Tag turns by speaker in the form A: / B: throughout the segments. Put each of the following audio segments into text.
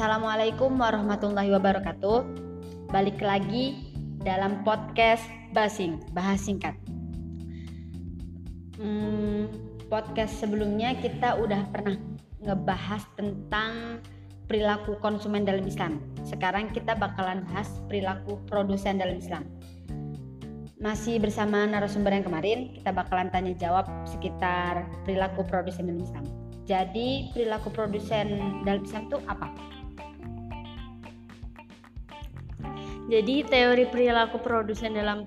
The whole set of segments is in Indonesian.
A: Assalamualaikum warahmatullahi wabarakatuh. Balik lagi dalam podcast Basing, bahas singkat. Hmm, podcast sebelumnya kita udah pernah ngebahas tentang perilaku konsumen dalam Islam. Sekarang kita bakalan bahas perilaku produsen dalam Islam. Masih bersama narasumber yang kemarin, kita bakalan tanya jawab sekitar perilaku produsen dalam Islam. Jadi, perilaku produsen dalam Islam itu apa?
B: Jadi teori perilaku produsen dalam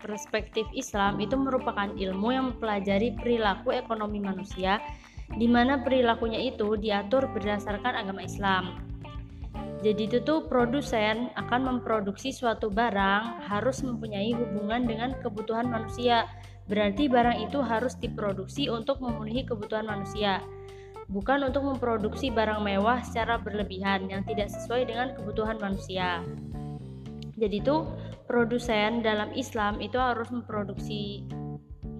B: perspektif Islam itu merupakan ilmu yang mempelajari perilaku ekonomi manusia di mana perilakunya itu diatur berdasarkan agama Islam. Jadi itu tuh produsen akan memproduksi suatu barang harus mempunyai hubungan dengan kebutuhan manusia. Berarti barang itu harus diproduksi untuk memenuhi kebutuhan manusia, bukan untuk memproduksi barang mewah secara berlebihan yang tidak sesuai dengan kebutuhan manusia. Jadi itu produsen dalam Islam itu harus memproduksi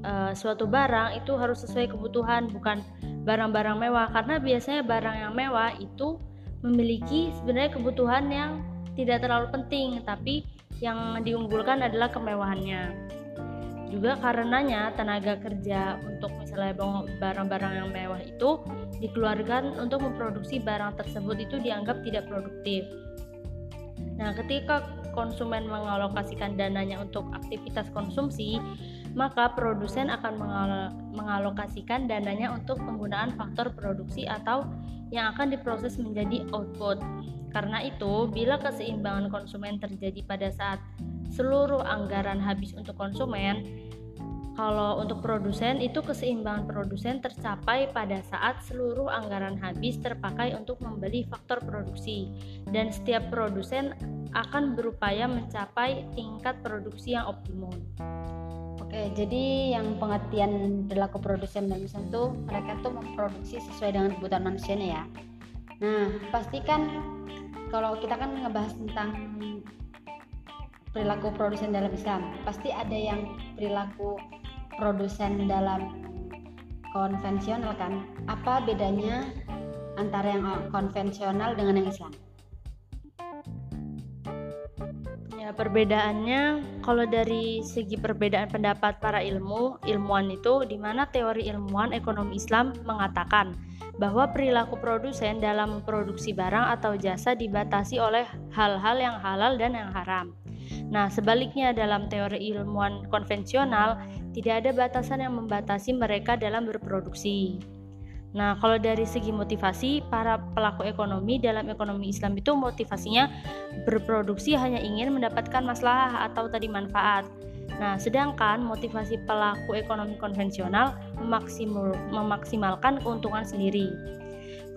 B: uh, suatu barang itu harus sesuai kebutuhan bukan barang-barang mewah karena biasanya barang yang mewah itu memiliki sebenarnya kebutuhan yang tidak terlalu penting tapi yang diunggulkan adalah kemewahannya juga karenanya tenaga kerja untuk misalnya barang-barang yang mewah itu dikeluarkan untuk memproduksi barang tersebut itu dianggap tidak produktif. Nah, ketika konsumen mengalokasikan dananya untuk aktivitas konsumsi, maka produsen akan mengalokasikan dananya untuk penggunaan faktor produksi atau yang akan diproses menjadi output. Karena itu, bila keseimbangan konsumen terjadi pada saat seluruh anggaran habis untuk konsumen, kalau untuk produsen itu keseimbangan produsen tercapai pada saat seluruh anggaran habis terpakai untuk membeli faktor produksi dan setiap produsen akan berupaya mencapai tingkat produksi yang optimum.
A: Oke, jadi yang pengertian perilaku produsen dan pesan itu mereka tuh memproduksi sesuai dengan kebutuhan manusianya ya. Nah, pastikan kalau kita kan ngebahas tentang perilaku produsen dalam Islam, pasti ada yang perilaku produsen dalam konvensional kan apa bedanya antara yang konvensional dengan yang Islam
B: ya perbedaannya kalau dari segi perbedaan pendapat para ilmu ilmuwan itu di mana teori ilmuwan ekonomi Islam mengatakan bahwa perilaku produsen dalam memproduksi barang atau jasa dibatasi oleh hal-hal yang halal dan yang haram. Nah, sebaliknya dalam teori ilmuwan konvensional tidak ada batasan yang membatasi mereka dalam berproduksi. Nah, kalau dari segi motivasi, para pelaku ekonomi dalam ekonomi Islam itu motivasinya berproduksi hanya ingin mendapatkan masalah atau tadi manfaat. Nah, sedangkan motivasi pelaku ekonomi konvensional memaksimal, memaksimalkan keuntungan sendiri.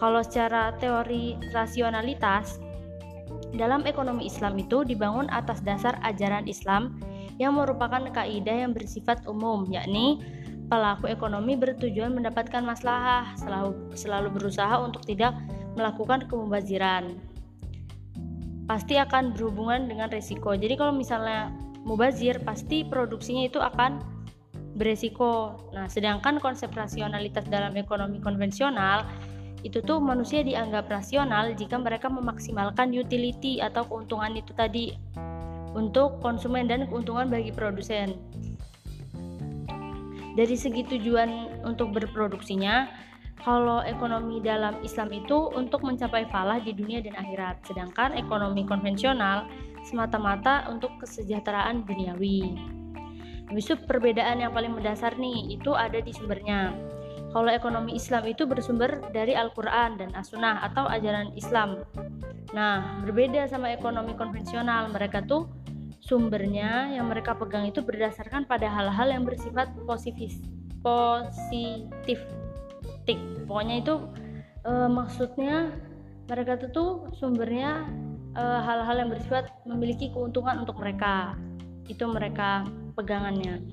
B: Kalau secara teori rasionalitas, dalam ekonomi Islam itu dibangun atas dasar ajaran Islam yang merupakan kaidah yang bersifat umum, yakni pelaku ekonomi bertujuan mendapatkan maslahah, selalu, selalu berusaha untuk tidak melakukan kemubaziran. Pasti akan berhubungan dengan resiko. Jadi kalau misalnya mubazir, pasti produksinya itu akan beresiko. Nah, sedangkan konsep rasionalitas dalam ekonomi konvensional itu tuh manusia dianggap rasional jika mereka memaksimalkan utility atau keuntungan itu tadi untuk konsumen dan keuntungan bagi produsen. Dari segi tujuan untuk berproduksinya, kalau ekonomi dalam Islam itu untuk mencapai falah di dunia dan akhirat, sedangkan ekonomi konvensional semata-mata untuk kesejahteraan duniawi. Itu perbedaan yang paling mendasar nih, itu ada di sumbernya. Kalau ekonomi Islam itu bersumber dari Al-Quran dan As-Sunnah atau ajaran Islam. Nah, berbeda sama ekonomi konvensional, mereka tuh sumbernya yang mereka pegang itu berdasarkan pada hal-hal yang bersifat positif positif. Tik pokoknya itu e, maksudnya mereka itu tuh sumbernya eh, hal-hal yang bersifat memiliki keuntungan untuk mereka. Itu mereka pegangannya.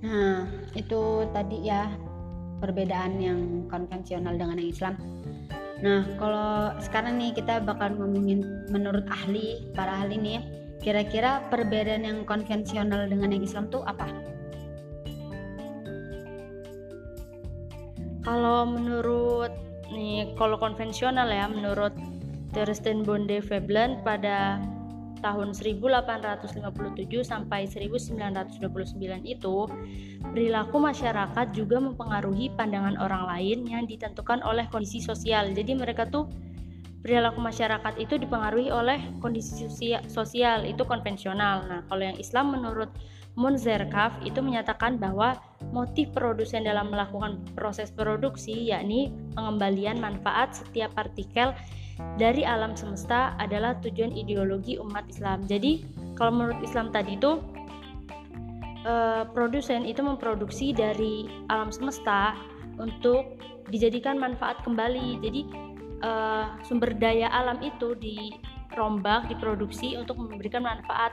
A: Nah itu tadi ya perbedaan yang konvensional dengan yang Islam. Nah, kalau sekarang nih kita bakal ngomongin menurut ahli, para ahli nih Kira-kira perbedaan yang konvensional dengan yang Islam tuh apa?
B: Kalau menurut nih kalau konvensional ya menurut Thorsten Bonde Veblen pada tahun 1857 sampai 1929 itu, perilaku masyarakat juga mempengaruhi pandangan orang lain yang ditentukan oleh kondisi sosial. Jadi mereka tuh perilaku masyarakat itu dipengaruhi oleh kondisi sosial, itu konvensional. Nah, kalau yang Islam menurut Munzerkaf itu menyatakan bahwa motif produsen dalam melakukan proses produksi yakni pengembalian manfaat setiap partikel dari alam semesta adalah tujuan ideologi umat Islam. Jadi kalau menurut Islam tadi itu uh, produsen itu memproduksi dari alam semesta untuk dijadikan manfaat kembali. Jadi uh, sumber daya alam itu dirombak, diproduksi untuk memberikan manfaat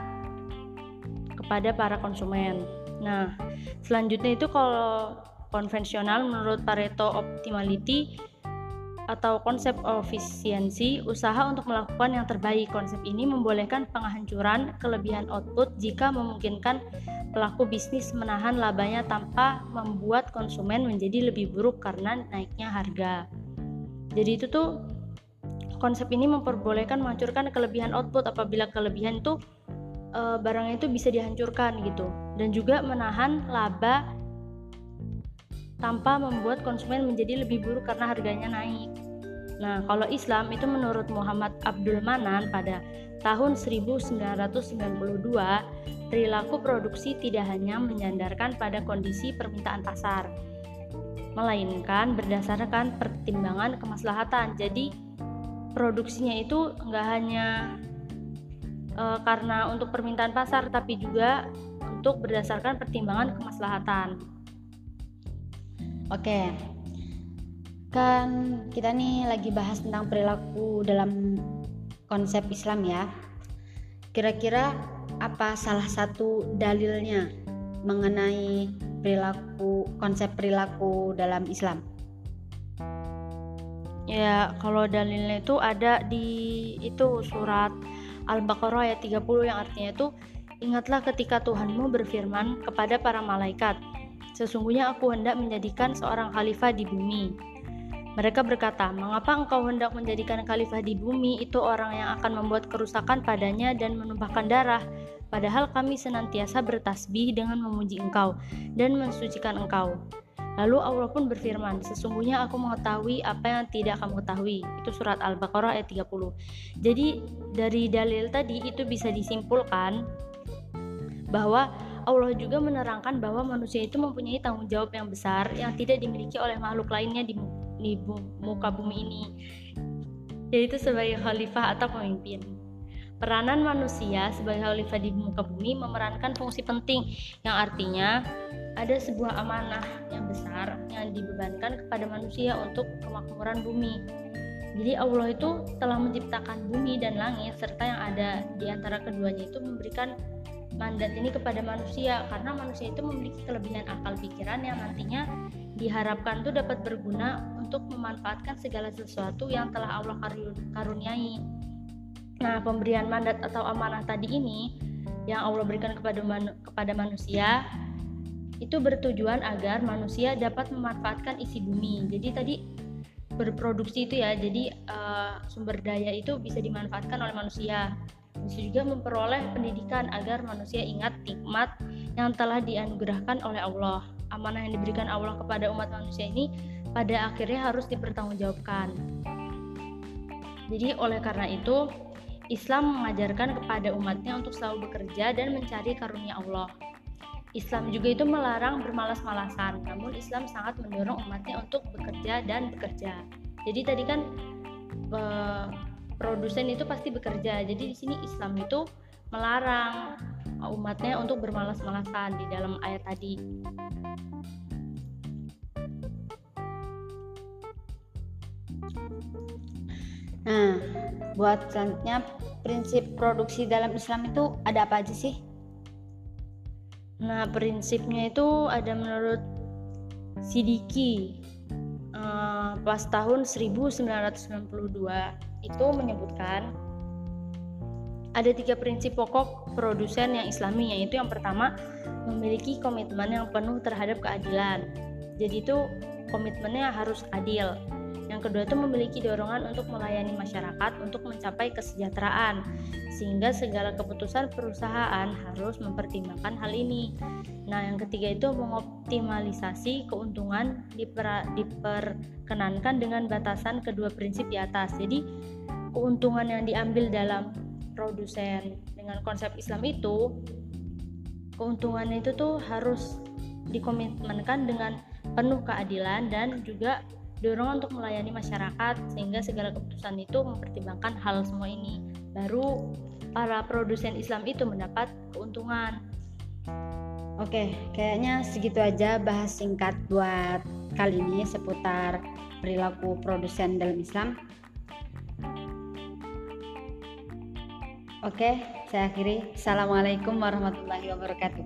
B: kepada para konsumen. Nah, selanjutnya itu kalau konvensional menurut Pareto Optimality atau konsep efisiensi usaha untuk melakukan yang terbaik. Konsep ini membolehkan penghancuran kelebihan output jika memungkinkan pelaku bisnis menahan labanya tanpa membuat konsumen menjadi lebih buruk karena naiknya harga. Jadi itu tuh konsep ini memperbolehkan menghancurkan kelebihan output apabila kelebihan itu e, barangnya itu bisa dihancurkan gitu dan juga menahan laba tanpa membuat konsumen menjadi lebih buruk karena harganya naik. Nah, kalau Islam itu menurut Muhammad Abdul Manan pada tahun 1992, perilaku produksi tidak hanya menyandarkan pada kondisi permintaan pasar, melainkan berdasarkan pertimbangan kemaslahatan. Jadi, produksinya itu nggak hanya e, karena untuk permintaan pasar, tapi juga untuk berdasarkan pertimbangan kemaslahatan.
A: Oke, kan kita nih lagi bahas tentang perilaku dalam konsep Islam ya. Kira-kira apa salah satu dalilnya mengenai perilaku konsep perilaku dalam Islam?
B: Ya, kalau dalilnya itu ada di itu surat Al-Baqarah ayat 30 yang artinya itu ingatlah ketika Tuhanmu berfirman kepada para malaikat, sesungguhnya aku hendak menjadikan seorang khalifah di bumi mereka berkata, "Mengapa engkau hendak menjadikan khalifah di bumi itu orang yang akan membuat kerusakan padanya dan menumpahkan darah? Padahal kami senantiasa bertasbih dengan memuji engkau dan mensucikan engkau." Lalu Allah pun berfirman, "Sesungguhnya aku mengetahui apa yang tidak kamu ketahui." Itu surat Al-Baqarah ayat 30. Jadi dari dalil tadi itu bisa disimpulkan bahwa Allah juga menerangkan bahwa manusia itu mempunyai tanggung jawab yang besar yang tidak dimiliki oleh makhluk lainnya di di muka bumi ini. Yaitu sebagai khalifah atau pemimpin. Peranan manusia sebagai khalifah di muka bumi memerankan fungsi penting yang artinya ada sebuah amanah yang besar yang dibebankan kepada manusia untuk kemakmuran bumi. Jadi Allah itu telah menciptakan bumi dan langit serta yang ada di antara keduanya itu memberikan mandat ini kepada manusia karena manusia itu memiliki kelebihan akal pikiran yang nantinya diharapkan itu dapat berguna untuk memanfaatkan segala sesuatu yang telah Allah karuniai. Nah, pemberian mandat atau amanah tadi ini yang Allah berikan kepada manu kepada manusia itu bertujuan agar manusia dapat memanfaatkan isi bumi. Jadi tadi berproduksi itu ya, jadi uh, sumber daya itu bisa dimanfaatkan oleh manusia. Bisa juga memperoleh pendidikan agar manusia ingat nikmat yang telah dianugerahkan oleh Allah. Amanah yang diberikan Allah kepada umat manusia ini pada akhirnya harus dipertanggungjawabkan. Jadi oleh karena itu Islam mengajarkan kepada umatnya untuk selalu bekerja dan mencari karunia Allah. Islam juga itu melarang bermalas-malasan, namun Islam sangat mendorong umatnya untuk bekerja dan bekerja. Jadi tadi kan e, produsen itu pasti bekerja. Jadi di sini Islam itu melarang umatnya untuk bermalas-malasan di dalam ayat tadi.
A: Nah, buat selanjutnya prinsip produksi dalam Islam itu ada apa aja sih?
B: Nah, prinsipnya itu ada menurut Sidiki uh, pas tahun 1992 itu menyebutkan ada tiga prinsip pokok produsen yang islami yaitu yang pertama memiliki komitmen yang penuh terhadap keadilan jadi itu komitmennya harus adil Yang kedua itu memiliki dorongan untuk melayani masyarakat untuk mencapai kesejahteraan, sehingga segala keputusan perusahaan harus mempertimbangkan hal ini. Nah, yang ketiga itu mengoptimalisasi keuntungan diper, diperkenankan dengan batasan kedua prinsip di atas. Jadi, keuntungan yang diambil dalam produsen dengan konsep Islam itu keuntungannya itu tuh harus dikomitmenkan dengan penuh keadilan dan juga dorongan untuk melayani masyarakat sehingga segala keputusan itu mempertimbangkan hal semua ini baru para produsen Islam itu mendapat keuntungan
A: Oke, kayaknya segitu aja bahas singkat buat kali ini seputar perilaku produsen dalam Islam. Oke, saya akhiri. Assalamualaikum warahmatullahi wabarakatuh.